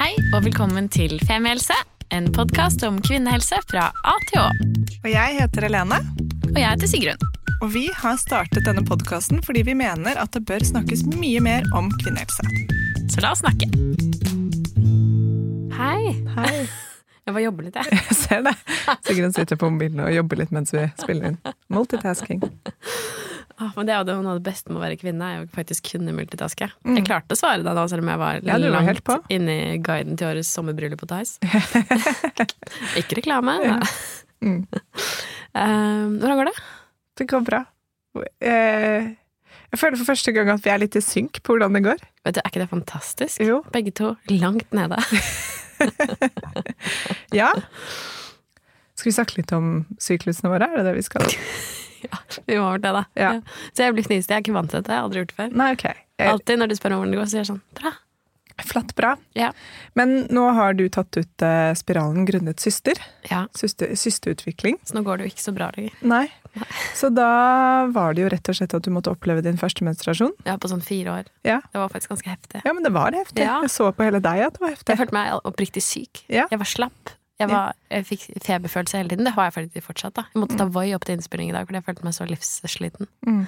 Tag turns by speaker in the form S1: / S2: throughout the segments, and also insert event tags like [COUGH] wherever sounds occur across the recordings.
S1: Hei og velkommen til Femihelse, en podkast om kvinnehelse fra A til Å.
S2: Og jeg heter Helene,
S1: Og jeg heter Sigrun.
S2: og vi har startet denne podkasten fordi vi mener at det bør snakkes mye mer om kvinnehelse.
S1: Så la oss snakke. Hei.
S2: Hei. [LAUGHS]
S1: Jeg bare jobber litt, jeg. [LAUGHS]
S2: Jeg ser det. Sigrun sitter på mobilen og jobber litt mens vi spiller inn. Multitasking.
S1: Åh, men det er jo det- av det beste med å være kvinne, er jo faktisk kunne multitaske. Jeg klarte å svare deg da, selv om jeg var
S2: Ja, var på.
S1: langt inne i guiden til årets sommerbryllup på Theis. [LAUGHS] Ikke reklame.
S2: Mm.
S1: uh, [LAUGHS] hvordan går det?
S2: Det går bra. Eh, Jeg føler for første gang at vi er litt i synk på hvordan det går.
S1: Vet du, Er ikke det fantastisk?
S2: Jo.
S1: Begge to langt nede. [LAUGHS]
S2: Ja. Skal vi snakke litt om syklusene våre? Er det det vi skal? [LAUGHS]
S1: Vi må over det, da.
S2: Ja.
S1: Så jeg blir fniste. Jeg er ikke vant til dette. Jeg har aldri gjort det før.
S2: Nei, okay. jeg...
S1: Alltid når du spør om hvordan det går, så sier jeg sånn bra.
S2: Flatt bra.
S1: Ja.
S2: Men nå har du tatt ut uh, spiralen grunnet syster.
S1: ja.
S2: Syste- Systeutvikling.
S1: Så nå går det jo ikke så bra lenger.
S2: Nei. Så da var det jo rett og slett at du måtte oppleve din første menstruasjon.
S1: Ja, på sånn fire år.
S2: Ja.
S1: Det var faktisk ganske heftig.
S2: Ja, men det var heftig.
S1: Ja.
S2: Jeg så på hele deg at det var heftig.
S1: Jeg følte meg oppriktig syk.
S2: Ja.
S1: Jeg var slapp. Jeg, var, jeg fikk feberfølelse hele tiden. Det har jeg faktisk fortsatt. da Jeg måtte ta Voi opp til innspilling i dag fordi jeg følte meg så livssliten.
S2: Mm.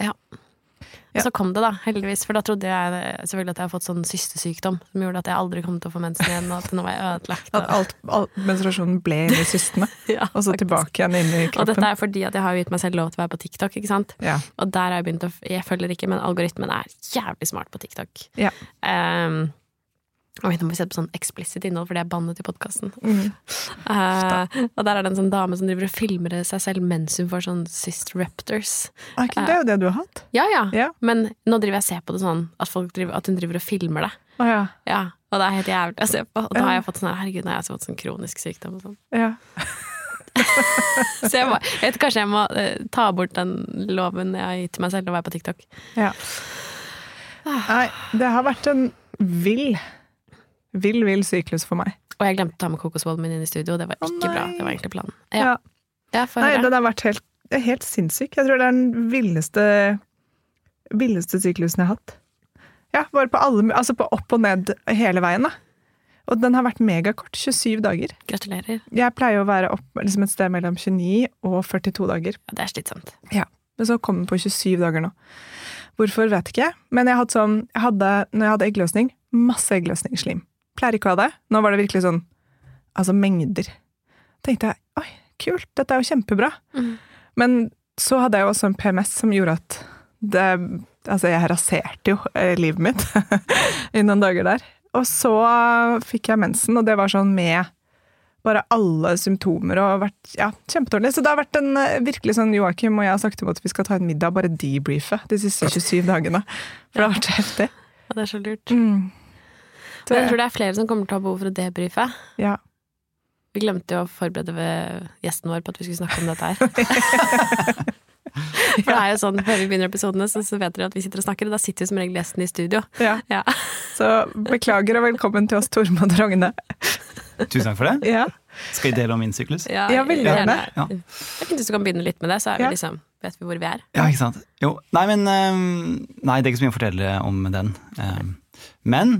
S1: Ja.
S2: Ja.
S1: Så kom det, da, heldigvis. For da trodde jeg selvfølgelig at jeg hadde fått sånn systesykdom som gjorde at jeg aldri kom til å få mensen igjen, og at nå var jeg ødelagt.
S2: At alt, alt, menstruasjonen ble inn i systene, [LAUGHS]
S1: Ja,
S2: og så tilbake igjen inn i kroppen.
S1: Og dette er fordi at jeg har gitt meg selv lov til å være på TikTok, ikke sant.
S2: Ja.
S1: Og der har jeg begynt å Jeg følger ikke, men algoritmen er jævlig smart på TikTok.
S2: Ja.
S1: Um, Oi, nå må vi sette på sånn eksplisitt innhold, for det er bannet i podkasten.
S2: Mm. [LAUGHS]
S1: og der er det en sånn dame som driver og filmer seg selv mens hun får sånn cyst raptors.
S2: Er ikke det jo det du har hatt?
S1: Ja, ja,
S2: Ja.
S1: Men nå driver jeg og ser på det sånn at, folk driver, at hun driver og filmer det.
S2: Oh, ja.
S1: Ja, Og det er helt jævlig å se på. Og da har jeg fått sånn herregud, nå har jeg fått sånn kronisk sykdom og sånn.
S2: ja. [LAUGHS]
S1: Så jeg, må, jeg vet kanskje jeg må uh, ta bort den loven jeg har gitt til meg selv og være på TikTok.
S2: ja. Nei, det har vært en vill, vill, vill syklus for meg.
S1: Og jeg glemte å ta med kokosbollen min inn i studio, det var
S2: ikke
S1: ikke bra. Det var egentlig planen.
S2: Ja.
S1: Ja, ja
S2: Nei, den har vært helt, helt sinnssyk. Jeg tror det er den villeste, villeste syklusen jeg har hatt. Ja, bare på alle, altså på opp og ned hele veien, da. Og den har vært megakort. 27 dager.
S1: Gratulerer.
S2: Jeg pleier å være opp liksom et sted mellom 29 og 42 dager.
S1: Ja, det er slitsomt. Ja.
S2: Men så kom den på 27 dager nå. Hvorfor, vet ikke jeg. Men jeg hadde sånn, jeg hadde, når jeg hadde eggløsning, masse eggløsningsslim. Pleier ikke å ha det. Nå var det virkelig sånn altså mengder. tenkte jeg oi, kult, dette er jo kjempebra.
S1: Mm.
S2: Men så hadde jeg jo også en PMS som gjorde at det Altså, jeg raserte jo eh, livet mitt [LAUGHS] i noen dager der. Og så fikk jeg mensen, og det var sånn med bare alle symptomer og vært ja, kjempedårlig. Så det har vært en eh, virkelig sånn Joakim og jeg har sagt om at vi skal ta en middag, bare debrife de siste 27 dagene. For det har vært så heftig.
S1: Og det er så lurt.
S2: Mm.
S1: Men jeg tror det er flere som kommer til å ha behov for å debrife.
S2: Ja.
S1: Vi glemte jo å forberede ved gjesten vår på at vi skulle snakke om dette her. [LAUGHS] For det er jo sånn, Før vi begynner episodene, så, så vet dere at vi sitter og snakker, og da sitter vi som regel gjesten i studio.
S2: ja.
S1: Ja.
S2: Så beklager og velkommen til oss, Tormod og Rogne.
S3: Tusen takk for det.
S2: Ja.
S3: Skal vi dele om min syklus?
S1: Ja,
S2: Ja, veldig gjerne.
S3: Ja.
S1: Jeg synes du kan begynne litt med det, så er vi liksom, vet vi hvor vi er.
S3: Ja, ikke sant? Jo. Nei, men ehm, Nei, det er ikke så mye å fortelle om den. Ehm, men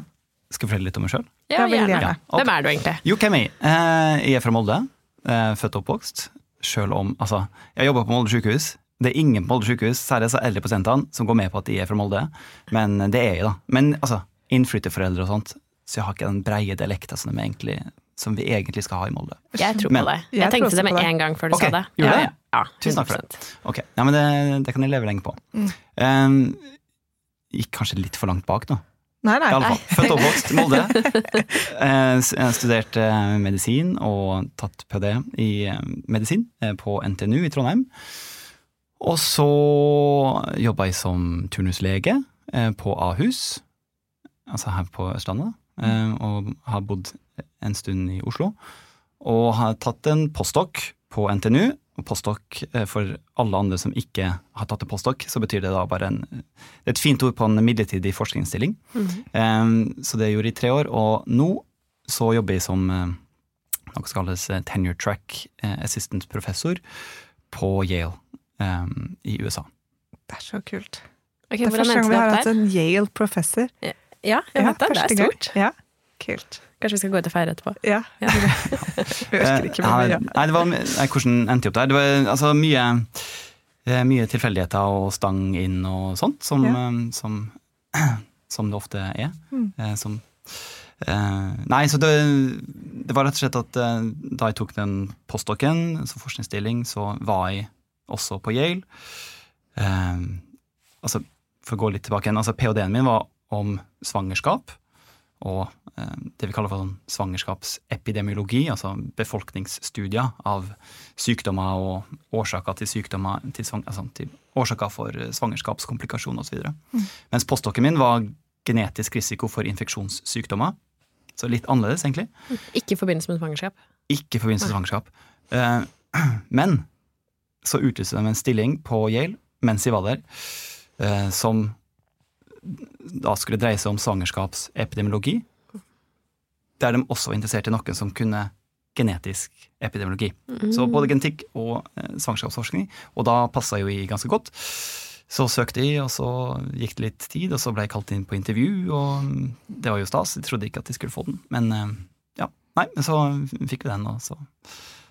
S3: skal jeg fortelle litt om meg sjøl?
S2: Ja, gjerne.
S3: Ja.
S1: Hvem er du egentlig?
S3: Jo, hvem er jeg? Eh, jeg er fra Molde. eh, født og oppvokst. Sjøl om Altså, jeg jobber på Molde sykehus. Det er ingen på Molde sykehus, særlig disse eldre pasientene, som går med på at de er fra Molde. Men det er jeg, da. Men altså, innflytterforeldre og sånt, så jeg har ikke den breie dialekta som, de egentlig, som vi egentlig skal ha i Molde.
S1: Jeg tror
S3: Men-
S1: på det.
S2: Jeg
S1: Jeg tenkte det med
S2: det.
S1: en gang før du
S3: okay,
S1: sa det.
S3: gjorde
S1: ja,
S3: det?
S1: ja. ja,
S3: Tusen takk for
S1: 100%.
S3: Ok, ja, men det, det kan jeg leve lenge på.
S2: Mm.
S3: Ehm, gikk kanskje litt for langt bak nå.
S2: Nei, nei.
S3: nei. Født og oppvokst i Molde. [LAUGHS] Eh, Jeg studerte eh, medisin og tatt ph.d. i eh, medisin på NTNU i Trondheim. Og så jobba jeg som turnuslege på Ahus, altså her på Østlandet. eh, Og har bodd en stund i Oslo. Og har tatt en postdoc på NTNU. Og postdoc, eh, for alle andre som ikke har tatt en postdoc, så betyr det da bare en Det er et fint ord på en midlertidig forskningsstilling.
S1: Mhm.
S3: Um, så det gjorde jeg i tre år, og nå så jobber jeg som uh, noe som kalles eh, tenure track eh, assistant professor på Yale um, i USA.
S2: Det er så kult.
S1: Okay,
S2: Det er første gang vi har hatt en Yale-professor.
S1: Ja, jeg vet det. Det er stort.
S2: Ja. Kult.
S1: Kanskje vi skal gå ut og feire etterpå.
S2: Ja.
S1: Ja.
S2: Vi orker [LAUGHS] ikke
S3: Eh,
S2: mer.
S3: ja,
S2: Ja.
S3: Nei, det var, nei, hvordan endte jeg opp der? Det var altså, mye, eh, mye tilfeldigheter og stang inn og sånt, som,
S2: Ja.
S3: eh, som, [CLEARS THROAT] som det ofte er.
S2: Mm.
S3: Eh, Som, eh, nei, så det, det var rett og slett at da jeg tok den postdokken, som forskningsstilling, så var jeg også på Yale. Eh, altså, for å gå litt tilbake igjen, altså PhD-en min var om svangerskap og det vi kaller for sånn svangerskapsepidemiologi, altså befolkningsstudier av sykdommer og årsaker til sykdommer, til, svang, altså til årsaker for eh, svangerskapskomplikasjoner osv. Mm. Mens postdokken min var genetisk risiko for infeksjonssykdommer. Så litt annerledes, egentlig.
S1: Ikke i forbindelse med svangerskap.
S3: Ikke i forbindelse med svangerskap. Eh, [CLEARS THROAT] men så utlyste de en stilling på Yale mens jeg var der, eh, som da skulle dreie seg om svangerskapsepidemiologi. Der de også var interessert i noen som kunne genetisk epidemiologi. Så både genetikk og eh, svangerskapsforskning. Og da passa jo jeg ganske godt. Så søkte jeg, og så gikk det litt tid, og så ble jeg kalt inn på intervju, og det var jo stas. Jeg trodde ikke at jeg skulle få den, men eh, ja. Nei, men så fikk vi den, og så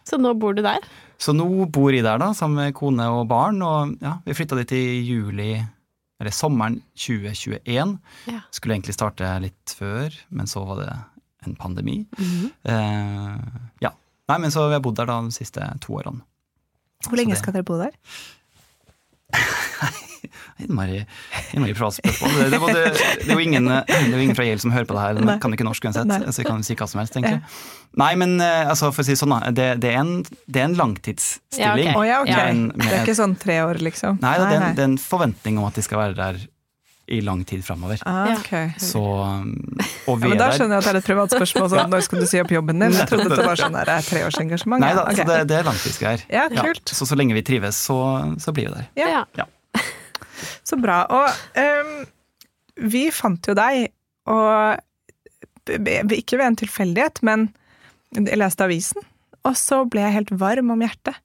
S1: Så nå bor du der?
S3: Så nå bor jeg der, da, sammen med kone og barn, og ja, vi flytta dit i juli, eller sommeren 2021.
S1: Ja.
S3: Skulle egentlig starte litt før, men så var det en pandemi. eh, ja. Nei, men så har jeg bodd der da de siste to årene.
S2: Hvor lenge
S3: det-
S2: skal dere bo der?
S3: Innmari [LAUGHS] privat spørsmål. Det, det, det, det er jo ingen, ingen fra Yale som hører på det her, de
S2: Nei.
S3: kan ikke norsk uansett,
S2: Nei.
S3: så jeg kan si hva som helst, tenker jeg. Nei, men eh, altså, for å si sånn, det, det, er, en, det er en langtidsstilling.
S1: Ja,
S2: Å ja, ok.
S1: Ja.
S3: med,
S2: Det er ikke sånn tre år, liksom?
S3: Nei, det er, en, det er en forventning om at de skal være der i lang tid framover.
S2: Ah, okay.
S3: Så um, Og vi
S2: Ja, men da skjønner jeg at det er et privat spørsmål. Sånn, [LAUGHS] når skal du si opp jobben din? Jeg trodde det var sånn der, treårsengasjement.
S3: Nei da,
S2: okay.
S3: så det, det er langtidsgreier.
S2: Ja, kult.
S3: så så lenge vi trives, så, så blir vi der.
S2: Ja.
S1: Ja.
S2: Så bra. Og um, vi fant jo deg, og ikke ved en tilfeldighet, men jeg leste avisen, og så ble jeg helt varm om hjertet.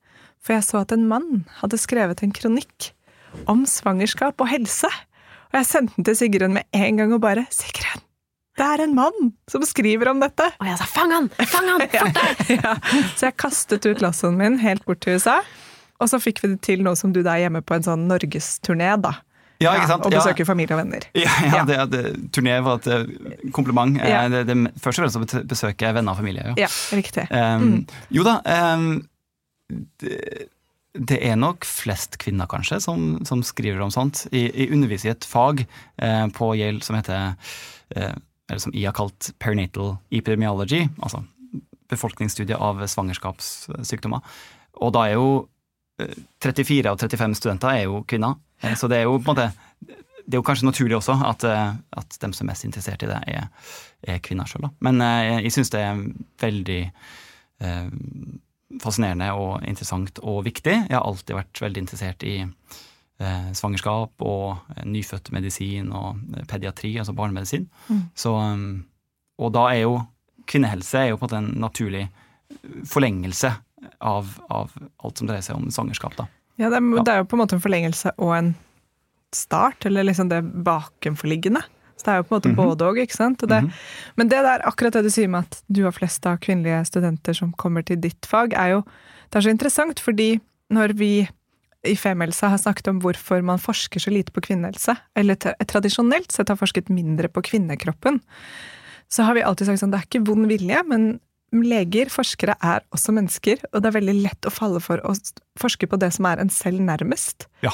S2: For jeg så at en mann hadde skrevet en kronikk om svangerskap og helse. Og jeg sendte den til Sigrun med en gang og bare 'Sigrun, det er en mann som skriver om dette!'
S1: Og jeg sa 'fang han! Fang han! Fort [LAUGHS] deg!'
S2: ja. Så jeg kastet ut lassoen min helt bort til USA. Og så fikk vi det til nå som du der er hjemme på en sånn norgesturné, da.
S3: Ja, ikke sant?
S2: og
S3: Ja.
S2: familie og venner.
S3: Ja, ja,
S2: Ja.
S3: det, det, turné var et kompliment.
S2: Ja.
S3: Det, det, først og fremst å besøke venner og familie. Jo,
S2: Ja, riktig.
S3: um, jo da, um, det, det er nok flest kvinner, kanskje, som, som skriver om sånt. I, i underviser i et fag eh, på Yale som heter eh, eller som jeg har kalt perinatal epidemiology, altså befolkningsstudie av svangerskapssykdommer. Og da er jo eh, 34 av 35 studenter er jo kvinner, Eh, så det er jo på en måte det er jo kanskje naturlig også at, eh, at dem som er mest interessert i det, er, er kvinner sjøl. Men eh, jeg syns det er veldig fascinerende og interessant og viktig. Jeg har alltid vært veldig interessert i eh, svangerskap og nyfødt nyfødtmedisin og eh, pediatri, altså barnemedisin.
S2: Mm.
S3: Så, um, og da er jo kvinnehelse er jo på en måte en naturlig forlengelse av, av alt som dreier seg om svangerskap. da.
S2: Ja, det, er,
S3: Ja.
S2: det er jo på en måte en forlengelse og en start, eller liksom det bakenforliggende. Så det er jo på en måte
S3: Mhm.
S2: både og, ikke sant? Det,
S3: -hmm.
S2: Men det der, akkurat det du sier med at du har flest av kvinnelige studenter som kommer til ditt fag, er jo det er så interessant, fordi når vi i Femhelse har snakket om hvorfor man forsker så lite på kvinnehelse, eller tra- tradisjonelt sett har forsket mindre på kvinnekroppen, så har vi alltid sagt sånn, det er ikke vond vilje, men leger, forskere, er også mennesker, og det er veldig lett å falle for å forske på det som er en selv nærmest.
S3: Ja.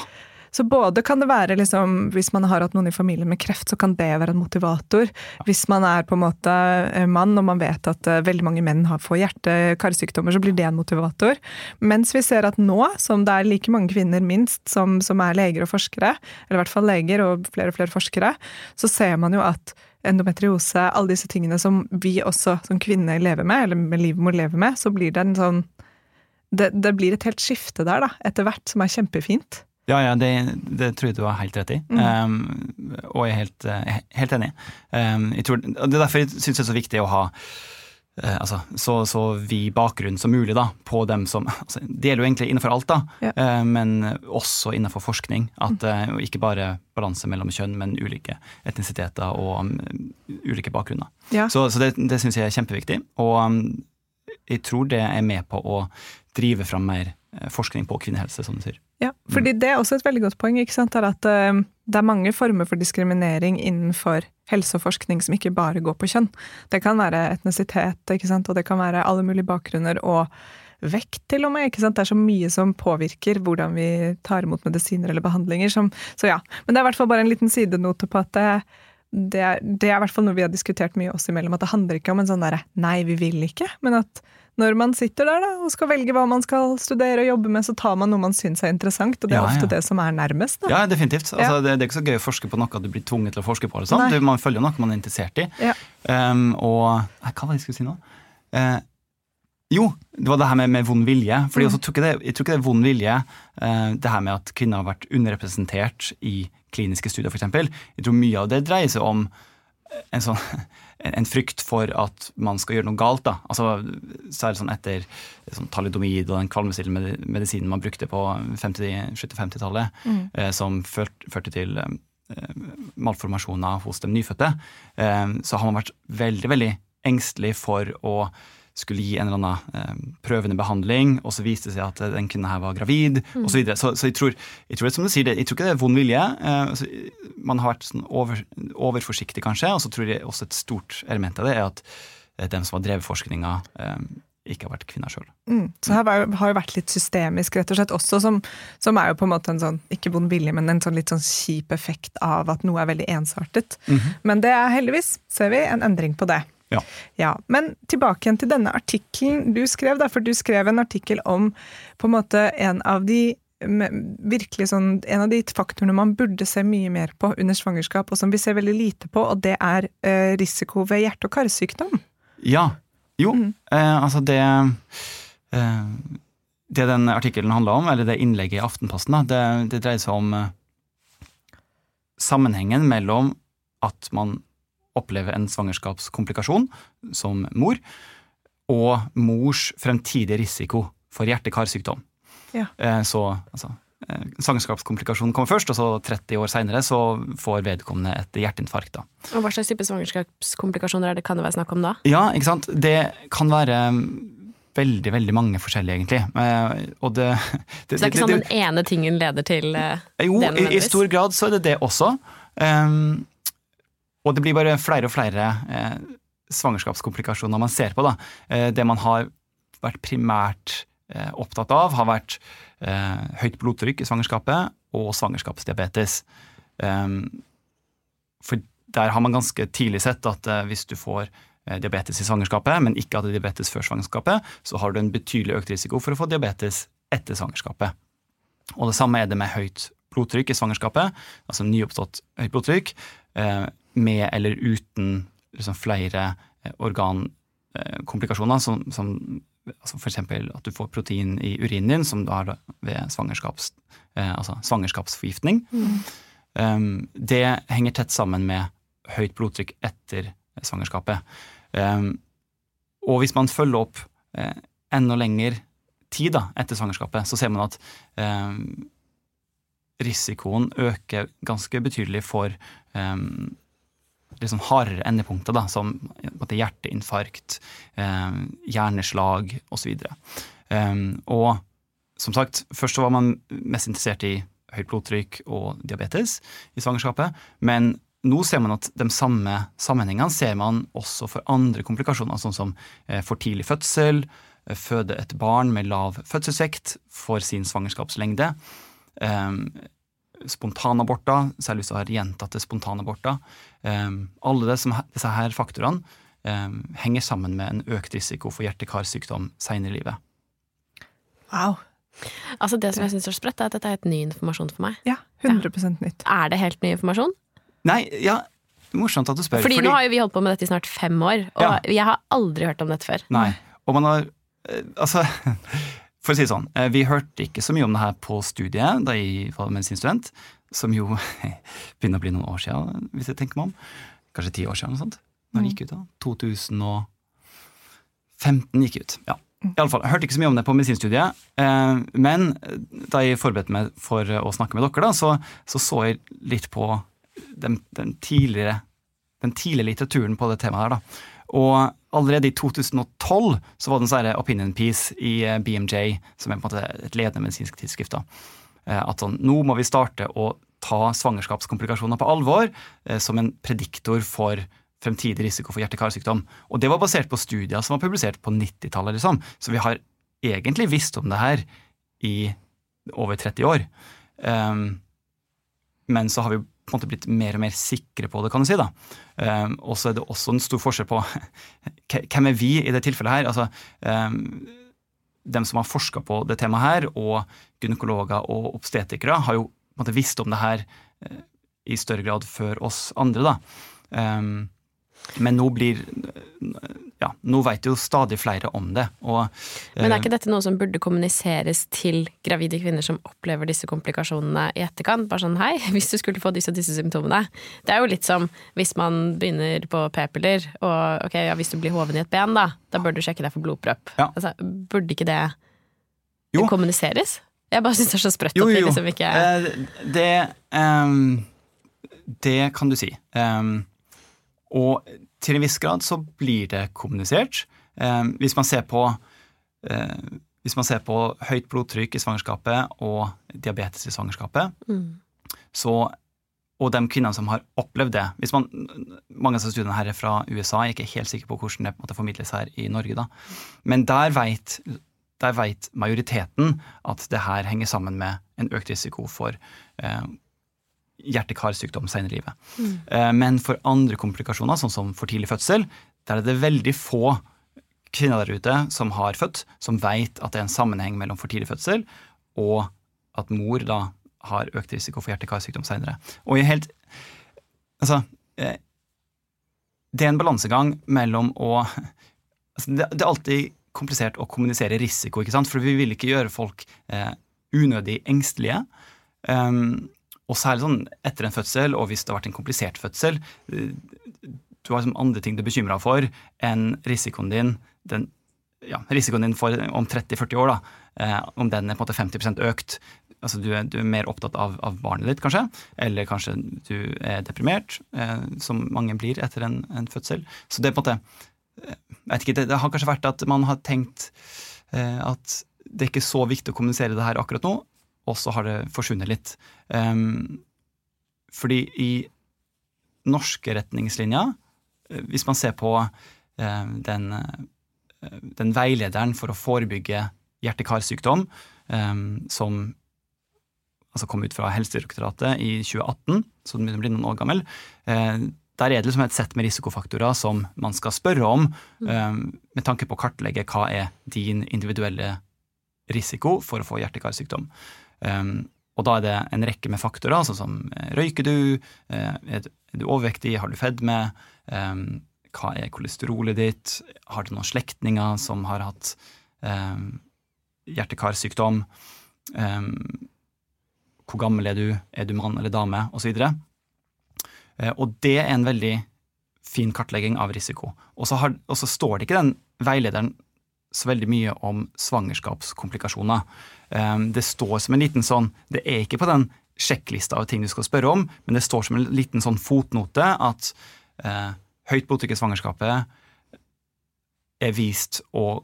S2: Så både kan det være liksom, hvis man har hatt noen i familien med kreft, så kan det være en motivator. Hvis man er på en måte eh, mann og man vet at eh, veldig mange menn får hjerte-karsykdommer, så blir det en motivator. Mens vi ser at nå, som det er like mange kvinner minst som, som er leger og forskere, eller i hvert fall leger og flere og flere forskere, så ser man jo at endometriose, alle disse tingene som vi også som kvinner lever med, eller med livmor lever med, så blir det en sånn det, det blir et helt skifte der, da, etter hvert, som er kjempefint.
S3: Ja, ja, det, det tror jeg du har helt rett i,
S2: Mm.
S3: um, og jeg er helt, eh, helt enig. Um, tror, det er derfor jeg syns det er så viktig å ha uh, altså, så, så vid bakgrunn som mulig da, på dem som altså, Det gjelder jo egentlig innenfor alt, da,
S2: Ja.
S3: uh, men også innenfor forskning. At og Ikke bare balanse mellom kjønn, men ulike etnisiteter og um, ulike bakgrunner.
S2: Ja.
S3: Så, så det, det syns jeg er kjempeviktig. Og um, jeg tror det er med på å drive fram mer forskning på kvinnehelse, som du sier.
S2: Ja, fordi det er også et veldig godt poeng, ikke sant? er at eh, det er mange former for diskriminering innenfor helse og forskning som ikke bare går på kjønn. Det kan være etnisitet, ikke sant? og det kan være alle mulige bakgrunner og vekt til og med. ikke sant? Det er så mye som påvirker hvordan vi tar imot medisiner eller behandlinger. Som, så ja, Men det er i hvert fall bare en liten sidenote på at det, det, er, det er i hvert fall noe vi har diskutert mye oss imellom, at det handler ikke om en sånn derre 'nei, vi vil ikke', men at når man sitter der da, og skal velge hva man skal studere og jobbe med, så tar man noe man syns er interessant, og det er
S3: Ja,
S2: ofte
S3: ja.
S2: det som er nærmest. Da.
S3: Ja, definitivt. Altså,
S2: Ja.
S3: det, det er ikke så gøy å forske på noe at du blir tvunget til å forske på. det. Sant?
S2: Nei.
S3: Man følger noe man er interessert i.
S2: Ja.
S3: Um, og nei, Hva var det jeg skulle si nå? Uh, jo, det var det her med, med vond vilje. Fordi
S2: Mm.
S3: tror det, jeg tror ikke det er vond vilje, eh, det her med at kvinner har vært underrepresentert i kliniske studier, f.eks. Jeg tror mye av det dreier seg om en, sånn, en, frykt for at man skal gjøre noe galt. da. Altså, Særlig sånn etter sånn talidomid og den kvalmestillende medi- medisinen man brukte på 50 70-50-tallet, eh, som ført, førte til eh, malformasjoner hos de nyfødte, eh, så har man vært veldig veldig engstelig for å skulle gi en eller annen eh, prøvende behandling, og så viste det seg at den kvinnen her var gravid, og Så, videre. så, så jeg, tror, jeg tror det som du sier, det, jeg tror ikke det er vond vilje. Eh, altså, man har vært sånn over, overforsiktig, kanskje, og så tror jeg også et stort element av det er at eh, dem som har drevet forskninga, eh, ikke har vært kvinner sjøl.
S2: Mm. Så her har jo vært litt systemisk, rett og slett, også, som, som er jo på en måte en sånn, ikke vond vilje, men en sånn litt sånn kjip effekt av at noe er veldig ensartet. Men det er heldigvis, ser vi, en endring på det.
S3: Ja.
S2: Ja, Men tilbake igjen til denne artikkelen du skrev, da, for du skrev en artikkel om på en måte en av de virkelig sånn, En av de faktorene man burde se mye mer på under svangerskap, og som vi ser veldig lite på, og det er eh, risiko ved hjerte- og karsykdom.
S3: Ja. Jo,
S2: Mm.
S3: eh, altså det eh, Det den artikkelen handla om, eller det innlegget i Aftenposten, da, det, det dreier seg om eh, sammenhengen mellom at man opplever en svangerskapskomplikasjon som mor, og mors fremtidige risiko for hjerte-karsykdom.
S2: Ja.
S3: Eh, så altså, eh, svangerskapskomplikasjonen kommer først, og så 30 år seinere så får vedkommende et hjerteinfarkt. da.
S1: Og hva slags type svangerskapskomplikasjoner er det kan det være snakk om da?
S3: Ja, ikke sant. Det kan være veldig, veldig mange forskjellige, egentlig. Eh, og det, [LAUGHS]
S1: Så det er ikke sånn den ene tingen leder til det?
S3: Jo, i, i stor grad så er det det også. Um, og det blir bare flere og flere eh, svangerskapskomplikasjoner man ser på. Da. Eh, det man har vært primært eh, opptatt av, har vært eh, høyt blodtrykk i svangerskapet og svangerskapsdiabetes. Um, for der har man ganske tidlig sett at eh, hvis du får eh, diabetes i svangerskapet, men ikke hadde diabetes før svangerskapet, så har du en betydelig økt risiko for å få diabetes etter svangerskapet. Og det samme er det med høyt blodtrykk i svangerskapet, altså nyoppstått høyt blodtrykk, eh, med eller uten liksom flere eh, organkomplikasjoner, som, som altså f.eks. at du får protein i urinen din, som du har ved svangerskaps, eh, altså svangerskapsforgiftning. Um, det henger tett sammen med høyt blodtrykk etter svangerskapet. Um, og hvis man følger opp eh, enda lengre tid da, etter svangerskapet, så ser man at um, risikoen øker ganske betydelig for um, liksom hardere endepunkter, da, som hjerteinfarkt, eh, hjerneslag osv. Um, og som sagt, først så var man mest interessert i høyt blodtrykk og diabetes i svangerskapet, men nå ser man at de samme sammenhengene ser man også for andre komplikasjoner, sånn som eh, for tidlig fødsel, eh, føde et barn med lav fødselsvekt for sin svangerskapslengde, eh, spontanaborter, særlig hvis du har gjentatte spontanaborter. Eh, alle det som, disse her faktorene eh, henger sammen med en økt risiko for hjerte-karsykdom senere i livet.
S2: Wow.
S1: Altså Det som jeg syns er sprøtt, er at dette er helt ny informasjon for meg.
S2: Ja, 100% nytt.
S1: Er det helt ny informasjon?
S3: Nei, ja, morsomt at du spør.
S1: Fordi, nå har jo vi holdt på med dette i snart fem år, og
S3: Ja.
S1: jeg har aldri hørt om dette før.
S3: Nei. Og man har eh, Altså, for å si det sånn, eh, vi hørte ikke så mye om det her på studiet da jeg var medisinstudent, som jo [LAUGHS] begynner å bli noen år siden, hvis jeg tenker meg om. Kanskje ti år siden, eller noe sånt. Når jeg gikk ut da. 2015 gikk ut, ja. I alle fall, Jeg hørte ikke så mye om det på medisinstudiet, eh, men da jeg forberedte meg for å snakke med dere, da, så, så, så jeg litt på den, den, tidligere, den tidligere litteraturen på det temaet her. da. Og allerede i 2012 så var det en sånn opinion piece i eh, BMJ, som er på en måte et ledende medisinsk tidsskrift. da. Eh, at sånn, nå må vi starte å ta svangerskapskomplikasjoner på alvor som en prediktor for fremtidig risiko for hjerte-karsykdom. Og det var basert på studier som var publisert på 90-tallet, liksom. Så vi har egentlig visst om det her i over 30 år. Um, men så har vi på en måte blitt mer og mer sikre på det, kan du si. da. Um, og så er det også en stor forskjell på [LAUGHS] hvem er vi i det tilfellet her. altså um, dem som har forska på det temaet her, og gynekologer og obstetikere, har jo på en måte visst om det her uh, i større grad før oss andre. da. Um, men nå blir ja, nå vet jo stadig flere om det. Og,
S1: Men er ikke dette noe som burde kommuniseres til gravide kvinner som opplever disse komplikasjonene i etterkant? Bare sånn hei, [LAUGHS] hvis du skulle få disse og disse symptomene. Det er jo litt som hvis man begynner på p-piller, og ok, ja, hvis du blir hoven i et ben, da, da bør du sjekke deg for blodpropp. Ja. Altså, burde ikke det jo. kommuniseres? Jeg bare syns det er så sprøtt
S3: jo,
S1: at
S3: vi
S1: liksom ikke
S3: eh, det, um, det kan du si. Um, og til en viss grad så blir det kommunisert. Eh, hvis, man ser på, eh, hvis man ser på høyt blodtrykk i svangerskapet og diabetes i svangerskapet, mm. så, og de kvinnene som har opplevd det hvis man, Mange av studiene her er fra USA, jeg er ikke helt sikker på hvordan det på en måte formidles her i Norge. da. Men der vet, der vet majoriteten at det her henger sammen med en økt risiko for eh, hjerte-karsykdom senere i livet. Mm. Eh, men for andre komplikasjoner, sånn som for tidlig fødsel, der er det veldig få kvinner der ute som har født, som vet at det er en sammenheng mellom for tidlig fødsel og at mor da har økt risiko for hjerte-karsykdom senere. Og jeg helt Altså, eh, det er en balansegang mellom å altså det, det, er alltid komplisert å kommunisere risiko, ikke sant? for vi vil ikke gjøre folk eh, unødig engstelige. Um, og særlig sånn etter en fødsel, og hvis det har vært en komplisert fødsel. Eh, du har liksom andre ting du er bekymra for enn risikoen din den, ja, risikoen din for om 30-40 år. da, eh, Om den er på en måte 50 økt. Altså du er, du er mer opptatt av, av, barnet ditt, kanskje. Eller kanskje du er deprimert, eh, som mange blir etter en, en, fødsel. Så det er på en måte eh, jeg ikke, det, det, har kanskje vært at man har tenkt eh, at det er ikke så viktig å kommunisere det her akkurat nå, og så har det forsvunnet litt. Um, fordi i norske retningslinjer, eh, hvis man ser på uh, den, uh, den, veilederen for å forebygge hjerte-karsykdom, um, som altså kom ut fra Helsedirektoratet i 2018, så den begynner å bli noen år gammel, uh, der er det liksom et sett med risikofaktorer som man skal spørre om, um, med tanke på å kartlegge hva er din individuelle risiko for å få hjerte-karsykdom. Um, og da er det en rekke med faktorer, altså som eh, røyker du, eh, er du overvektig, har du fedme, um, hva er kolesterolet ditt, har du noen slektninger som har hatt um, hjerte-karsykdom, um, hvor gammel er du, er du mann eller dame, osv. Og, uh, og det er en veldig fin kartlegging av risiko. Og så, har, og så står det ikke den veilederen så veldig mye om svangerskapskomplikasjoner. Ehm, det står som en liten sånn Det er ikke på den sjekklista av ting du skal spørre om, men det står som en liten sånn fotnote at eh, høyt blodtrykk i svangerskapet er vist å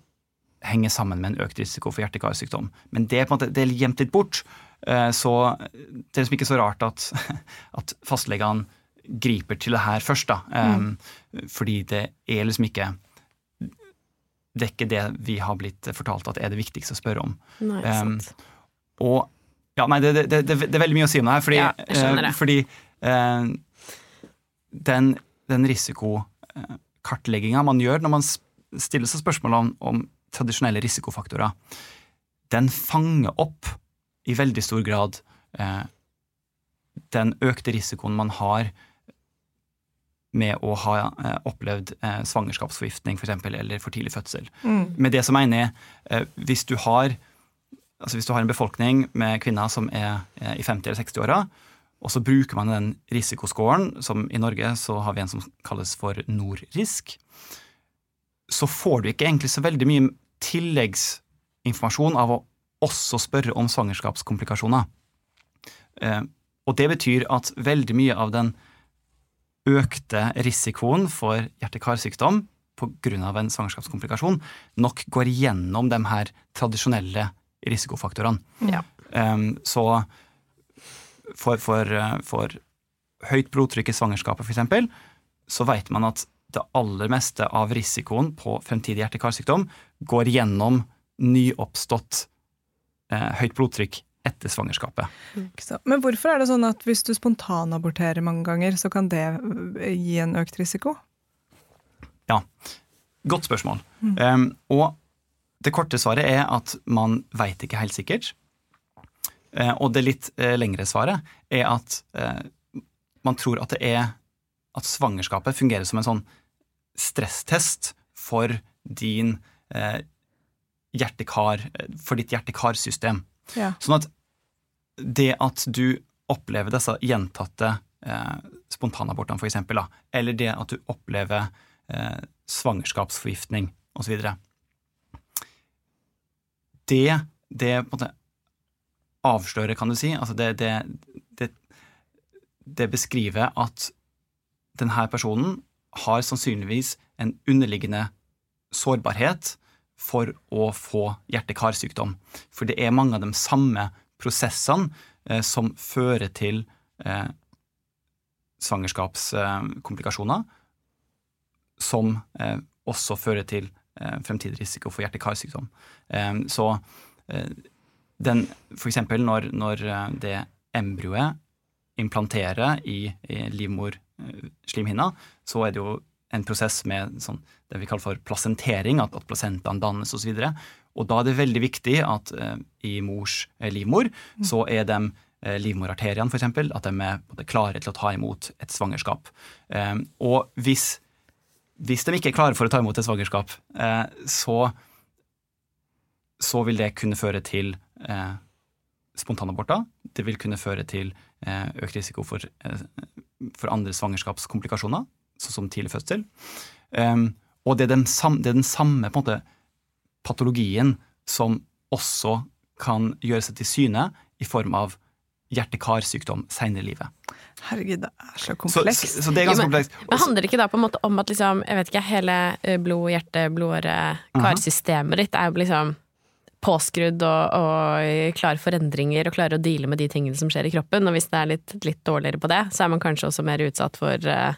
S3: henge sammen med en økt risiko for hjerte-karsykdom. Men det er måte, det er gjemt litt bort. Eh, så det er liksom ikke så rart at, [LAUGHS] at fastlegene griper til det her først, da. Mm. Um, fordi det er liksom ikke det er ikke det vi har blitt fortalt at er det viktigste å spørre om.
S1: Nei, um,
S3: og ja, nei, det, det, det, det, er veldig mye å si om det her, fordi, ja, uh, fordi uh, den, den risikokartlegginga man gjør når man stiller seg spørsmål om, om tradisjonelle risikofaktorer, den fanger opp i veldig stor grad uh, den økte risikoen man har med å ha eh, opplevd eh, svangerskapsforgiftning eksempel, eller for tidlig fødsel. Mm. Med det som mener jeg, eh, hvis du har altså hvis du har en befolkning med kvinner som er i 50- eller 60-åra, og så bruker man den risikoscoren, som i Norge så har vi en som kalles for NORRISK. så får du ikke egentlig så veldig mye tilleggsinformasjon av å også spørre om svangerskapskomplikasjoner. Og det betyr at veldig mye av den økte risikoen for hjerte-karsykdom pga. en svangerskapskomplikasjon nok går gjennom de her tradisjonelle risikofaktorene.
S1: Ja.
S3: Um, så for, for, eh, for høyt blodtrykk i svangerskapet, f.eks., så vet man at det aller meste av risikoen på fremtidig hjerte-karsykdom går gjennom nyoppstått eh, høyt blodtrykk etter svangerskapet.
S2: Men hvorfor er det sånn at hvis du spontanaborterer mange ganger, så kan det eh, gi en økt risiko?
S3: Ja, godt spørsmål. Um, og det korte svaret er at man veit ikke helt sikkert. Uh, og det litt uh, lengre svaret er at uh, man tror at det er at svangerskapet fungerer som en sånn stresstest for din hjertekar, for ditt hjerte-karsystem.
S2: Ja.
S3: Sånn at det at du opplever disse gjentatte eh, spontanabortene, eksempel, eller det at du opplever eh, svangerskapsforgiftning osv. Det, det på en måte avslører, kan du si, altså det, det, det, det beskriver at denne personen har sannsynligvis en underliggende sårbarhet for å få hjerte-karsykdom. For det er mange av de samme prosessene eh, som fører til eh, svangerskapskomplikasjoner, som eh, også fører til fremtidig risiko for hjerte-karsykdom. Så den, for eksempel når, når det embryoet implanterer i, i livmorslimhinna, så er det jo en prosess med sånn, det vi kaller for plasentering, at, at plasentaen dannes osv. Og, så og da er det veldig viktig at eh, i mors eh, livmor så er de eh, livmorarteriene eksempel, at de er både, klare til å ta imot et svangerskap. Eh, og hvis, hvis de ikke er klare for å ta imot et svangerskap, eh, så, så vil det kunne føre til eh, spontanaborter. Det vil kunne føre til eh, økt risiko for, for andre svangerskapskomplikasjoner, sånn som tidlig fødsel. Um, og det er den, sam, det er den samme på en måte, patologien som også kan gjøre seg til syne i form av hjerte-karsykdom senere i livet.
S2: Herregud, det er så
S3: Så,
S2: komplekst.
S3: så, så det er ganske
S1: Ja, men-
S3: komplekst.
S1: Men handler det ikke da på en måte om at liksom, jeg vet ikke, hele eh, blod, hjerte, blodåre, karsystemet ditt er jo liksom påskrudd og, og klar for endringer og klarer å deale med de tingene som skjer i kroppen. Og hvis det er litt, litt dårligere på det, så er man kanskje også mer utsatt for eh,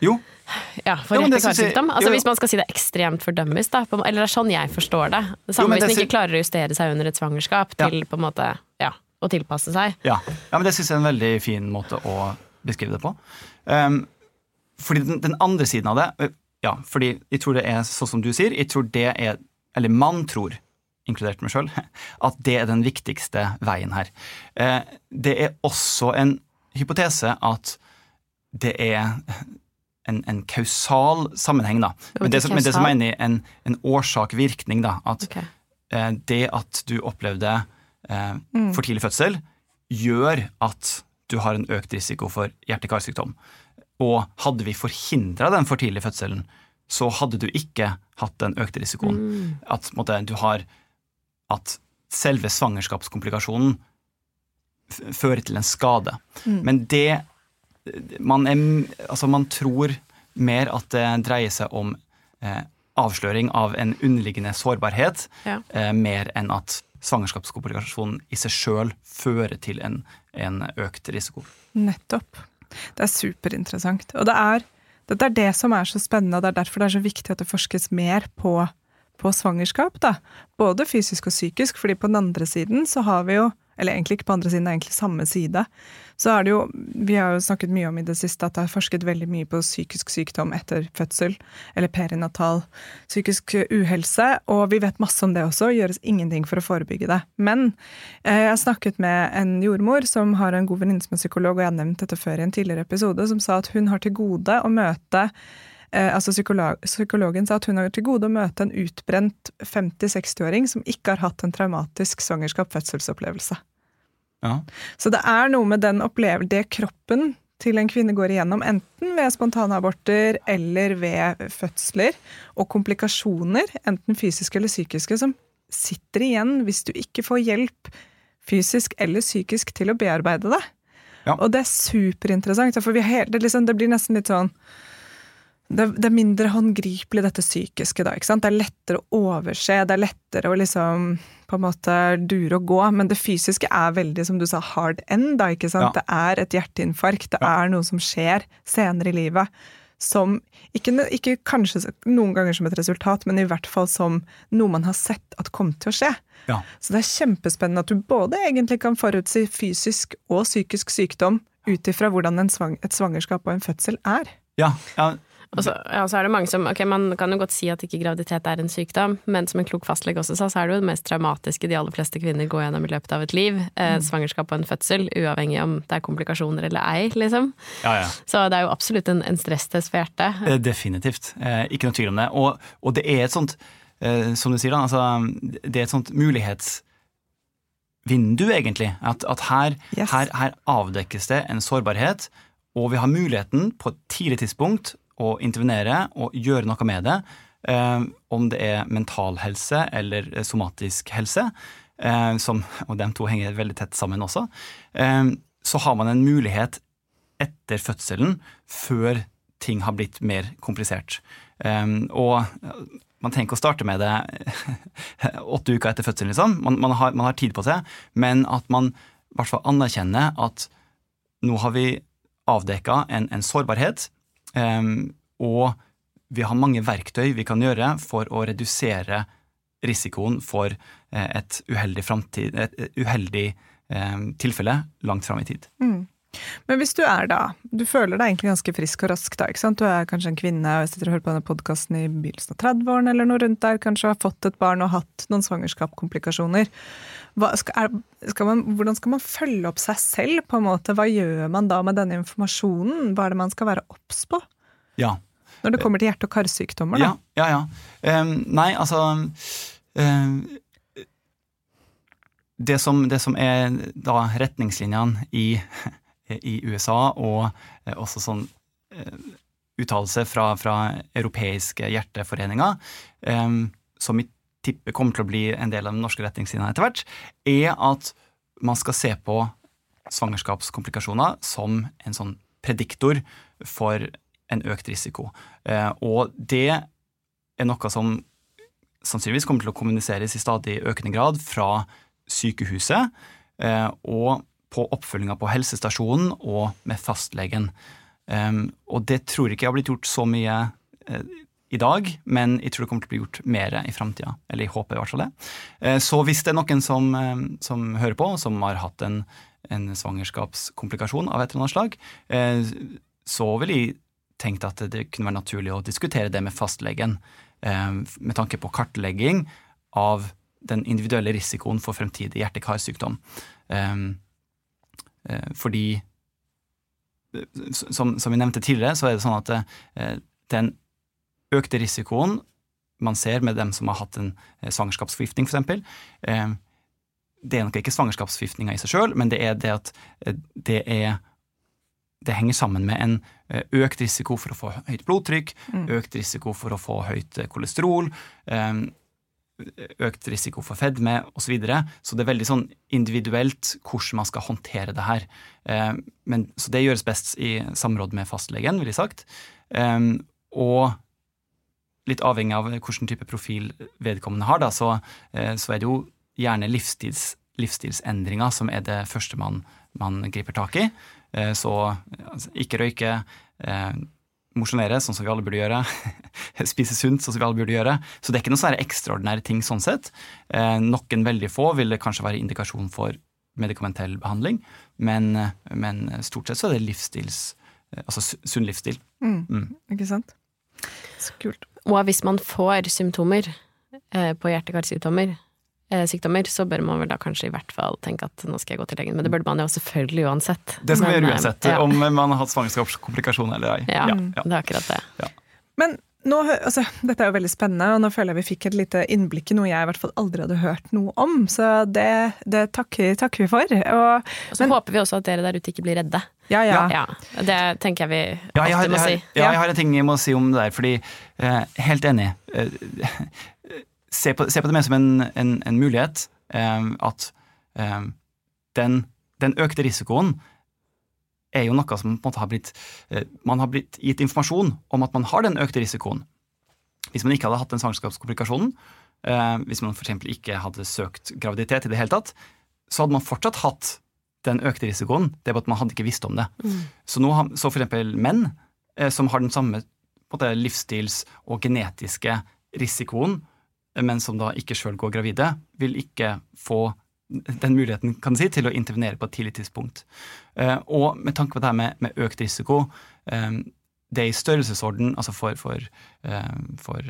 S3: Jo,
S1: ja, for
S3: Jo,
S1: hjerte-karsykdom. Altså. Hvis man skal si det ekstremt fordømmes, da. Eller det er sånn jeg forstår det. Det samme hvis
S3: man
S1: ikke klarer å justere seg under et svangerskap
S3: Ja.
S1: til på en måte, ja, å tilpasse seg.
S3: Ja, ja men det syns jeg er en veldig fin måte å beskrive det på. Um, fordi den, den andre siden av det Ja, fordi jeg tror det er sånn som du sier. Jeg tror det er Eller man tror, inkludert meg sjøl, [LAUGHS] at det er den viktigste veien her. Uh, det er også en hypotese at det er en, en kausal sammenheng, da. Men det, som- men det som mener jeg en, en årsak-virkning, da. At
S1: okay.
S3: eh, det at du opplevde eh, for tidlig fødsel, gjør at du har en økt risiko for hjerte-karsykdom. Og hadde vi forhindra den for tidlige fødselen, så hadde du ikke hatt den økte risikoen. At måtte, du har at selve svangerskapskomplikasjonen fører til en skade. Men det man, er, altså man tror mer at det dreier seg om eh, avsløring av en underliggende sårbarhet,
S1: Ja.
S3: eh, mer enn at svangerskapskomplikasjonen i seg sjøl fører til en, en økt risiko.
S2: Nettopp. Det er superinteressant. Og det er, det er det som er så spennende, og det er derfor det er så viktig at det forskes mer på, på svangerskap. Da. Både fysisk og psykisk, fordi på den andre siden så har vi jo eller egentlig ikke på andre siden, det er egentlig samme side. Så er det jo, Vi har jo snakket mye om i det siste at det er forsket veldig mye på psykisk sykdom etter fødsel, eller perinatal psykisk uhelse, og vi vet masse om det også, gjøres ingenting for å forebygge det. Men eh, jeg har snakket med en jordmor som har en god venninne som er psykolog, og jeg har nevnt dette før i en tidligere episode, som sa at hun har til gode å møte eh, altså psykolog, Psykologen sa at hun har til gode å møte en utbrent 50-60-åring som ikke har hatt en traumatisk svangerskap-fødselsopplevelse.
S3: Ja.
S2: Så det er noe med den opplevelse, det kroppen til en kvinne går igjennom, enten ved spontanaborter eller ved fødsler, og komplikasjoner, enten fysiske eller psykiske, som sitter igjen hvis du ikke får hjelp fysisk eller psykisk til å bearbeide det.
S3: Ja.
S2: Og det er superinteressant, for vi har, det, liksom, det blir nesten litt sånn det, det, er mindre håndgripelig, dette psykiske. da, ikke sant? Det er lettere å overse, det er lettere å liksom på en måte dure og gå. Men det fysiske er veldig, som du sa, hard end. da, ikke sant?
S3: Ja.
S2: Det er et hjerteinfarkt. Det
S3: Ja.
S2: er noe som skjer senere i livet. Som ikke, ikke kanskje noen ganger som et resultat, men i hvert fall som noe man har sett at kom til å skje.
S3: Ja.
S2: Så det er kjempespennende at du både egentlig kan forutsi fysisk og psykisk sykdom ut ifra hvordan en svang, et svangerskap og en fødsel er.
S3: Ja, ja,
S1: Og så, ja, så er det mange som Ok, man kan jo godt si at ikke graviditet er en sykdom, men som en klok fastlege også sa, så er det jo det mest traumatiske de aller fleste kvinner går gjennom i løpet av et liv. Eh, svangerskap og en fødsel, uavhengig om det er komplikasjoner eller ei, liksom.
S3: ja, ja.
S1: Så det er jo absolutt en, en stresstest for hjertet.
S3: Eh, Definitivt. Eh, ikke noe tvil om det. Og, og det er et sånt, eh, som du sier, da, altså, det er et sånt mulighetsvindu, egentlig. At, at her,
S2: Yes.
S3: her, her avdekkes det en sårbarhet, og vi har muligheten på et tidlig tidspunkt å intervenere og gjøre noe med det. Eh, om det er mental helse eller eh, somatisk helse, eh, som, og de to henger veldig tett sammen også, så har man en mulighet etter fødselen, før ting har blitt mer komplisert. Og man tenker å starte med det [LAUGHS] åtte uker etter fødselen, liksom. Man, man, har, man har tid på seg, men at man i hvert fall anerkjenner at nå har vi avdekka en, en sårbarhet, og vi har mange verktøy vi kan gjøre for å redusere risikoen for eh, et uheldig, fremtid, et uheldig eh, tilfelle langt fram i tid.
S2: Men hvis du er da, du føler deg egentlig ganske frisk og rask da, ikke sant? Du er kanskje en kvinne og sitter og hører på denne podkasten i begynnelsen av 30-årene eller noe rundt der, kanskje har fått et barn og hatt noen svangerskapskomplikasjoner. Hva skal, er, skal man, hvordan skal man følge opp seg selv, på en måte? Hva gjør man da med denne informasjonen? Hva er det man skal være obs på?
S3: Ja,
S2: Når det kommer til hjerte- og karsykdommer, da?
S3: Ja, ja. ja. Um, nei, altså um, det, som, det som er da retningslinjene i, i USA, og eh, også sånn uh, uttalelse fra, fra europeiske hjerteforeninger, um, som vi tipper kommer til å bli en del av den norske retningslinja etter hvert, er at man skal se på svangerskapskomplikasjoner som en sånn prediktor for en økt risiko. Eh, og det er noe som sannsynligvis kommer til å kommuniseres i stadig økende grad fra sykehuset eh, og på oppfølginga på helsestasjonen og med fastlegen. Um, og det tror jeg ikke har blitt gjort så mye eh, i dag, men jeg tror det kommer til å bli gjort mer i framtida. Eller jeg håper i hvert fall det. Eh, så hvis det er noen som, eh, som hører på, som har hatt en, en svangerskapskomplikasjon av et eller annet slag, eh, så vil jeg tenke at det kunne være naturlig å diskutere det med fastlegen, eh, med tanke på kartlegging av den individuelle risikoen for fremtidig hjerte-karsykdom. Eh, fordi eh, som, som vi nevnte tidligere, så er det sånn at eh, den økte risikoen man ser med dem som har hatt en svangerskapsforgiftning, f.eks., det er nok ikke svangerskapsforgiftninga i seg sjøl, men det er det at det er det henger sammen med en økt risiko for å få høyt blodtrykk, økt risiko for å få høyt kolesterol, økt risiko for fedme osv. Så, videre. så det er veldig sånn individuelt hvordan man skal håndtere det her. Eh, Men, så det gjøres best i samråd med fastlegen, ville jeg sagt. Eh, Og litt avhengig av hvilken type profil vedkommende har, da, så, eh, så er det jo gjerne livsstils, livsstilsendringer som er det første man, man griper tak i. Så altså, ikke røyke, mosjonere, sånn som vi alle burde gjøre. [LAUGHS] Spise sunt, sånn som vi alle burde gjøre. Så det er ikke noen sånne ekstraordinære ting sånn sett. Eh, Noen veldig få vil det kanskje være indikasjon for medikamentell behandling, men, men stort sett så er det livsstils, eh, altså sunn livsstil. Mm.
S2: Ikke sant? Så kult.
S1: Og hvis man får symptomer eh, på hjerte-karsykdommer, eh, sykdommer, så bør man vel da kanskje i hvert fall tenke at nå skal jeg gå til legen. Men det burde man jo selvfølgelig uansett.
S3: Det skal
S1: man
S3: gjøre uansett,
S1: ja.
S3: om man har hatt svangerskapskomplikasjoner eller ei.
S1: Ja,
S3: ja.
S1: det er akkurat det.
S2: Men nå, altså, dette er jo veldig spennende, og nå føler jeg vi fikk et lite innblikk i noe jeg i hvert fall aldri hadde hørt noe om, så det, det takker, takker, vi for. Og,
S1: og så men, håper vi også at dere der ute ikke blir redde.
S2: Ja, ja.
S1: ja det tenker jeg vi
S3: ja, jeg har,
S1: må si.
S3: Ja, jeg har en ting jeg må si om det der, fordi eh, Helt enig. Eh, se, på, se, på, det mer som en, en, en mulighet. Eh, at eh, den, den økte risikoen er jo noe som har blitt eh, Man har blitt gitt informasjon om at man har den økte risikoen. Hvis man ikke hadde hatt den svangerskapskomplikasjonen, eh, hvis man f.eks. ikke hadde søkt graviditet i det hele tatt, så hadde man fortsatt hatt den økte risikoen. Det er bare at man hadde ikke visst om det. Mm. Så, nå, så for eksempel menn eh, som har den samme måte, livsstils- og genetiske risikoen, men som da ikke sjøl går gravide, vil ikke få den muligheten kan si, til å intervenere på et tidlig tidspunkt. Eh, og med tanke på det her med, med økt risiko, eh, det er i størrelsesorden altså for, for, eh, for,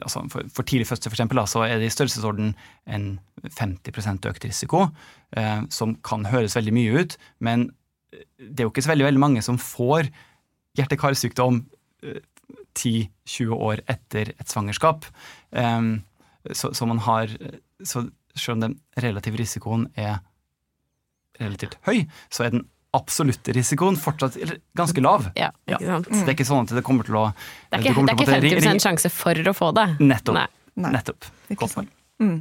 S3: altså for, for tidlig fødsel, f.eks., så er det i størrelsesorden en 50% økt risiko, som kan høres veldig mye ut, men det er jo ikke så veldig, veldig mange som får hjerte-karsykdom 10-20 år etter et svangerskap. Så, så, man har så selv om den relative risikoen er relativt høy, så er den absolutte risikoen fortsatt ganske lav.
S1: Ja, ikke sant?
S3: Ja. Så det er ikke sånn at det kommer til å
S1: Det er ikke, det er ikke 50 sjanse for å få det.
S3: Nettopp. Nei. Nettopp. Godt poeng. Mm.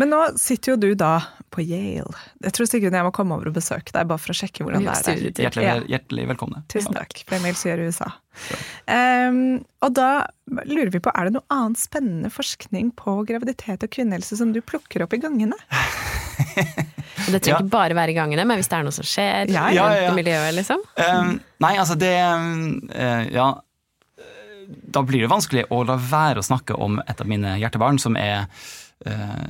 S2: Men nå sitter jo du da på Yale. Jeg tror sikkert jeg må komme over og besøke deg bare for å sjekke hvordan det er
S3: der. Hjertelig, hjertelig velkomne.
S2: Tusen takk. For sier USA. Um, og da lurer vi på, er det noe annet spennende forskning på graviditet og kvinnehelse som du plukker opp i gangene?
S1: Og det trenger ja. ikke bare være i gangene, men hvis det er noe som skjer ja, ja, rundt i miljøet, liksom?
S3: Um, nei, altså det uh, Ja. Da blir det vanskelig å la være å snakke om et av mine hjertebarn, som er uh,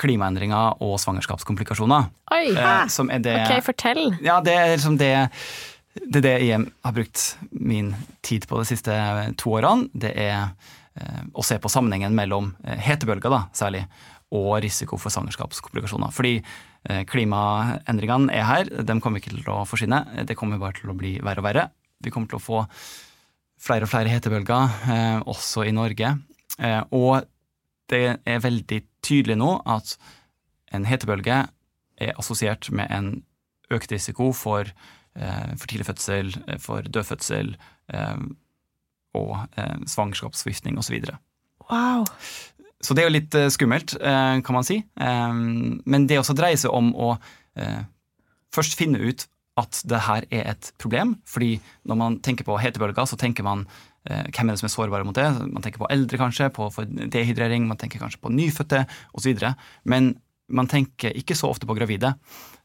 S3: klimaendringer og svangerskapskomplikasjoner.
S1: Oi, uh, som er det, ok, fortell.
S3: Ja, det er liksom det det er det jeg har brukt min tid på de siste to årene. Det er å se på sammenhengen mellom hetebølger, da, særlig, og risiko for svangerskapskomplikasjoner. Fordi eh, klimaendringene er her, de kommer ikke til å forsvinne. Det kommer bare til å bli verre og verre. Vi kommer til å få flere og flere hetebølger, eh, også i Norge. Eh, og det er veldig tydelig nå at en hetebølge er assosiert med en økt risiko for, for tidlig fødsel, for dødfødsel og svangerskapsforgiftning osv.
S2: Wow.
S3: Så det er jo litt eh, skummelt, eh, kan man si. men det også dreier seg om å først finne ut at det her er et problem. fordi når man tenker på hetebølger, så tenker man Eh, hvem er det som er sårbare mot det? Man tenker på eldre, kanskje, på dehydrering, man tenker kanskje på nyfødte osv. Men man tenker ikke så ofte på gravide.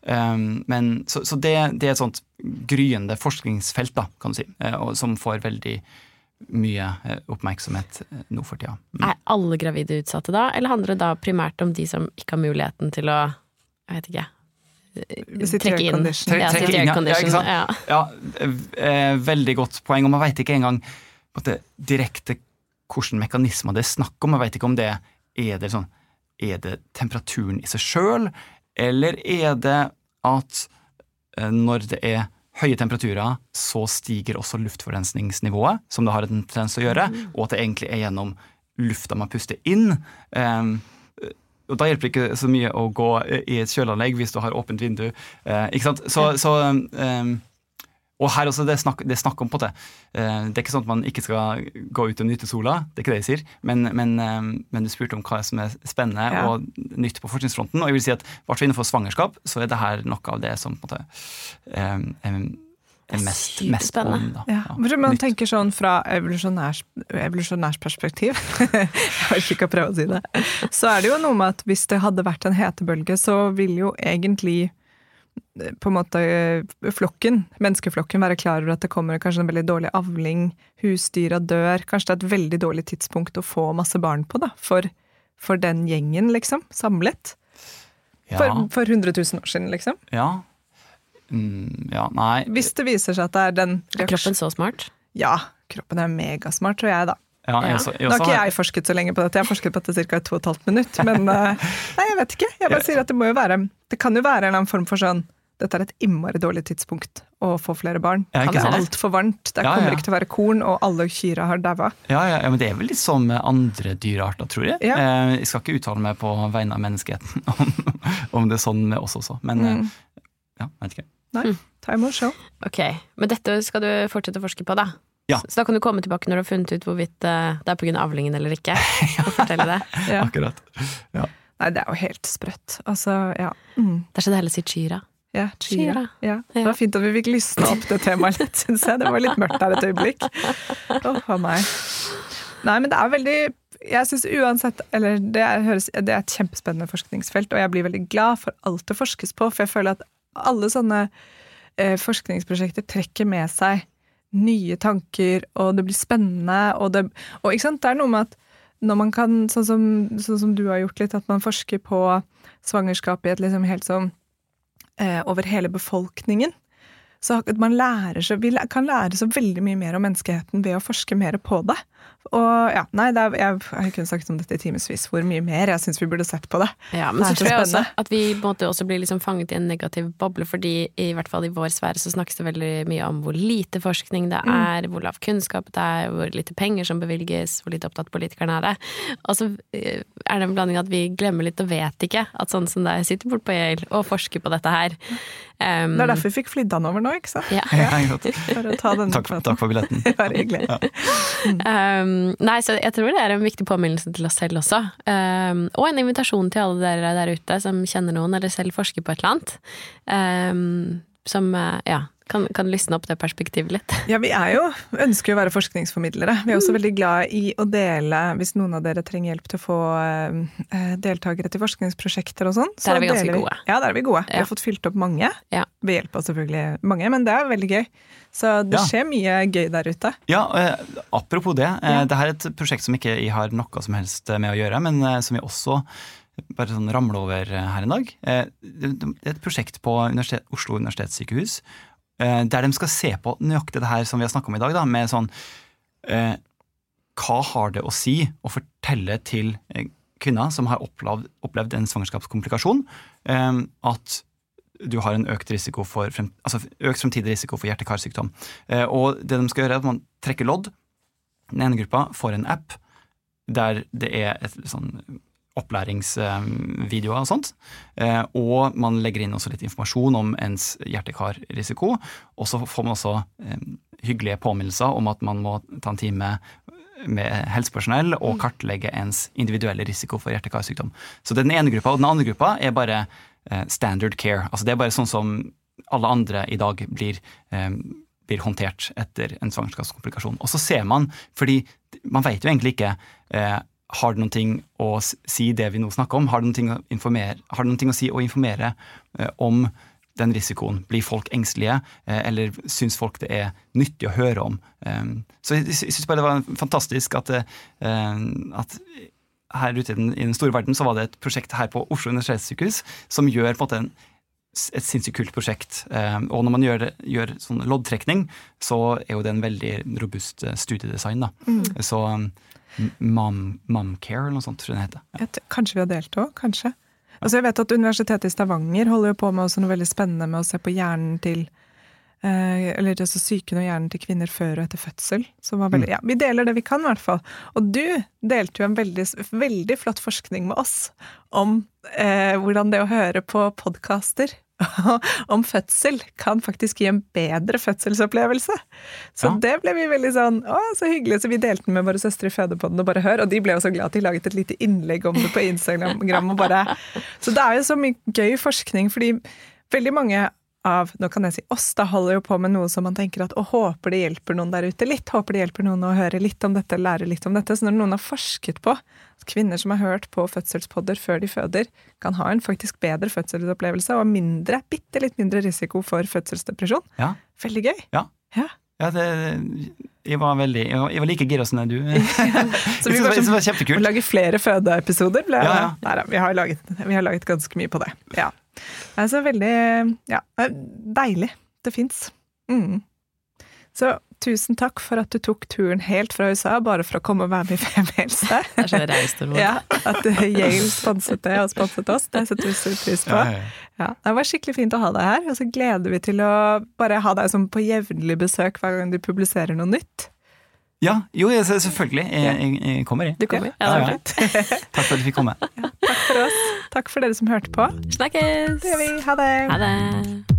S3: Men, så, så det, det, er et sånt gryende forskningsfelt, da, kan du si, som får veldig mye uh, oppmerksomhet uh, nå for tida.
S1: Mm. Er alle gravide utsatte da, eller handler det da primært om de som ikke har muligheten til å jeg vet ikke, trekke inn.
S2: Tre,
S1: Ja, trekke inn, ja, ikke sant?
S3: Ja. ja, veldig godt poeng, og man veit ikke engang måte, direkte hvilke mekanismer det er snakk om. Man vet ikke om det er det, sånn, er det temperaturen i seg sjøl, eller er det at eh, når det er høye temperaturer, så stiger også luftforurensningsnivået, som det har en tendens til å gjøre, mm. og at det egentlig er gjennom lufta man puster inn. Um, og Da hjelper det ikke så mye å gå i et kjøleanlegg hvis du har åpent vindu. Uh, ikke sant? Så, så um, og her også, det er snakk, det er snakk om på det. Eh, det er ikke sånn at man ikke skal gå ut og nyte sola, det er ikke det jeg sier. Men, men, eh, men du spurte om hva som er spennende ja. og nytt på forskningsfronten. Og jeg vil si at hvert innenfor svangerskap så er det her noe av det som på en måte eh, er mest, mest
S2: spennende. Ja. Ja, man nytt. tenker sånn fra evolusjonærs, evolusjonærs perspektiv, [LAUGHS] jeg har ikke å prøve å si det, så er det jo noe med at hvis det hadde vært en hetebølge, så ville jo egentlig på en måte eh, flokken, menneskeflokken, være klar over at det kommer kanskje en veldig dårlig avling, husdyra dør Kanskje det er et veldig dårlig tidspunkt å få masse barn på, da, for, for den gjengen, liksom, samlet. Ja. For, for 100 000 år siden, liksom.
S3: Ja. Mm, ja, nei
S2: Hvis det viser seg at det er den
S1: Er kroppen så smart?
S2: Ja, kroppen er megasmart, tror jeg, da.
S3: Ja, jeg også, jeg
S2: Nå har ikke jeg forsket så lenge på dette, jeg har forsket på dette ca. et og et halvt minutt. Men uh, nei, jeg vet ikke. Jeg bare sier at det må jo være Det kan jo være en annen form for sånn dette er et innmari dårlig tidspunkt å få flere barn.
S3: Ja, ikke
S2: det er altfor varmt, det
S3: Ja,
S2: kommer
S3: ja.
S2: ikke til å være korn, og alle kyrne har daua.
S3: Ja, ja, ja, men det er vel litt sånn med andre dyrearter, tror jeg.
S2: Ja.
S3: Eh, jeg skal ikke uttale meg på vegne av menneskeheten [LAUGHS] om, om det er sånn med oss også, men eh,
S2: Mm.
S3: ja, vet ikke.
S2: Nei, time will show.
S1: Ok, Men dette skal du fortsette å forske på, da?
S3: Ja.
S1: Så da kan du komme tilbake når du har funnet ut hvorvidt eh, det er pga. avlingen eller ikke. [LAUGHS] Og fortelle det.
S2: Ja.
S3: Akkurat.
S2: Nei, det er jo helt sprøtt. Altså, ja. Mm.
S1: Det er så deilig å si Chira.
S2: Ja, Chira. Ja. Det var fint at vi fikk lysna opp det temaet litt, syns jeg. Det var litt mørkt der et øyeblikk. Åh, for meg. Nei, men det er veldig Jeg syns uansett Eller det er, høres, det er et kjempespennende forskningsfelt, og jeg blir veldig glad for alt det forskes på, for jeg føler at alle sånne eh, forskningsprosjekter trekker med seg nye tanker, og det blir spennende, og det Og ikke sant, det er noe med at når man kan, sånn som, sånn som du har gjort litt, at man forsker på svangerskap i et liksom helt sånn eh, over hele befolkningen. Så man lærer så, vi kan lære så veldig mye mer om menneskeheten ved å forske mer på det. Og ja, nei, det er, jeg har kun sagt om dette i timevis, hvor mye mer jeg syns vi burde sett på det.
S1: Ja, men
S2: Det er
S1: så
S2: så
S1: tror jeg også at vi på en måte også blir liksom fanget i en negativ boble, fordi i hvert fall i vår sfære så snakkes det veldig mye om hvor lite forskning det
S2: Mm.
S1: er, hvor lav kunnskap det er, hvor lite penger som bevilges, hvor lite opptatt politikerne er det. Og så eh, er det en blanding at vi glemmer litt og vet ikke at sånn som deg sitter bort på Yale og forsker på dette her. Um,
S2: Det er derfor vi fikk flydd han over nå, ikke sant?
S1: ja.
S3: Ja, ja sant.
S2: For å ta denne
S3: Takk, takk for billetten. [LAUGHS]
S2: Bare hyggelig.
S1: Um, nei, så jeg tror det er en viktig påminnelse til oss selv også. Um, og en invitasjon til alle dere der ute som kjenner noen, eller selv forsker på et eller annet. Um, som uh, ja, kan, kan lysne opp det perspektivet litt.
S2: Ja, vi er jo, ønsker jo å være forskningsformidlere. Vi er også veldig glad i å dele, hvis noen av dere trenger hjelp til å få eh, deltakere til forskningsprosjekter og sånn. så
S1: Der er vi ganske
S2: deler
S1: gode.
S2: Ja, der er vi gode. Vi har fått fylt opp mange.
S1: Ja.
S2: Ved hjelp av selvfølgelig mange, men det er veldig gøy. Så det
S3: Ja.
S2: skjer mye gøy der ute.
S3: Ja, eh, apropos det. Eh,
S2: Ja.
S3: det her er et prosjekt som ikke jeg har noe som helst med å gjøre, men eh, som jeg også bare sånn ramler over eh, her en dag. Eh, det er et prosjekt på universitet, Oslo universitetssykehus eh, der de skal se på nøyaktig det her som vi har snakka om i dag, da, med sånn eh, Hva har det å si å fortelle til eh, kvinner som har opplevd, opplevd en svangerskapskomplikasjon, eh, at du har en økt, risiko for frem, altså økt fremtidig risiko for hjerte-karsykdom. Eh, og det de skal gjøre, er at man trekker lodd. Den ene gruppa får en app der det er et sånn opplæringsvideoer og sånt. Eh, og man legger inn også litt informasjon om ens hjerte-kar-risiko. Og så får man også eh, hyggelige påminnelser om at man må ta en time med helsepersonell og kartlegge ens individuelle risiko for hjerte-karsykdom. Så det er den ene gruppa. Og den andre gruppa er bare eh, standard care. Altså det er bare sånn som alle andre i dag blir, blir håndtert etter en svangerskapskomplikasjon. Og så ser man, fordi man vet jo egentlig ikke har det noen ting å si det vi nå snakker om? Har det noen å, å si å informere eh, om den risikoen? Blir folk engstelige, eh, eller syns folk det er nyttig å høre om? Eh, så jeg, jeg syns bare det var fantastisk at, eh, at her ute i den, i den store verden så var det et prosjekt her på Oslo universitetssykehus som gjør på en måte en, et sinnssykt kult prosjekt. Eh, og når man gjør, gjør sånn loddtrekning, så er jo det en veldig robust eh, studiedesign. Da. Så um, Mom, Momcare eller noe sånt, tror jeg det heter. Ja.
S2: Kanskje vi har delt òg? Kanskje. Altså jeg vet at Universitetet i Stavanger holder jo på med også noe veldig spennende med å se på hjernen til eh, Eller altså psyken og hjernen til kvinner før og etter fødsel. Veldig, ja, vi deler det vi kan, i hvert fall. Og du delte jo en veldig, veldig flott forskning med oss om eh, hvordan det å høre på podkaster [LAUGHS] om fødsel kan faktisk gi en bedre fødselsopplevelse. Så
S3: Ja.
S2: det ble vi veldig sånn Å, så hyggelig. Så vi delte den med våre søstre i Fødepodden og bare hør. Og de ble jo så glad at de laget et lite innlegg om det på Instagram. og bare [LAUGHS] Så det er jo så mye gøy forskning, fordi veldig mange av nå kan jeg si oss, da holder jo på med noe som man tenker at å, håper det hjelper noen der ute litt. Håper det hjelper noen å høre litt om dette, lære litt om dette. Så når noen har forsket på at kvinner som har hørt på fødselspodder før de føder, kan ha en faktisk bedre fødselsopplevelse og mindre, bitte litt mindre risiko for fødselsdepresjon.
S3: Ja.
S2: Veldig gøy.
S3: Ja.
S2: Ja.
S3: Ja, det, jeg var veldig Jeg var, jeg var like gira som du. [LAUGHS]
S2: Så vi
S3: går var
S2: Å lage flere fødeepisoder ble
S3: Ja, ja.
S2: Vi har, laget, vi har laget ganske mye på det. Ja. Altså veldig Ja, det er deilig. Det fins. Mm. Så tusen takk for at du tok turen helt fra USA bare for å komme og være med i Femihelse.
S1: Det er så raust av
S2: Ja, at Yale sponset det og sponset oss. Det setter vi stor pris på.
S3: Ja, ja, ja.
S2: Ja, det var skikkelig fint å ha deg her, og så gleder vi til å bare ha deg som på jevnlig besøk hver gang du publiserer noe nytt.
S3: Ja, jo, selvfølgelig. Jeg, jeg, jeg kommer, jeg.
S1: Du kommer?
S3: Ja,
S1: Ja,
S3: ja.
S1: det er fint. [LAUGHS]
S3: Takk for at du fikk komme.
S2: Takk for oss. Takk for dere som hørte på.
S1: Snakkes!
S2: Det gjør vi. Ha det.
S1: Ha det.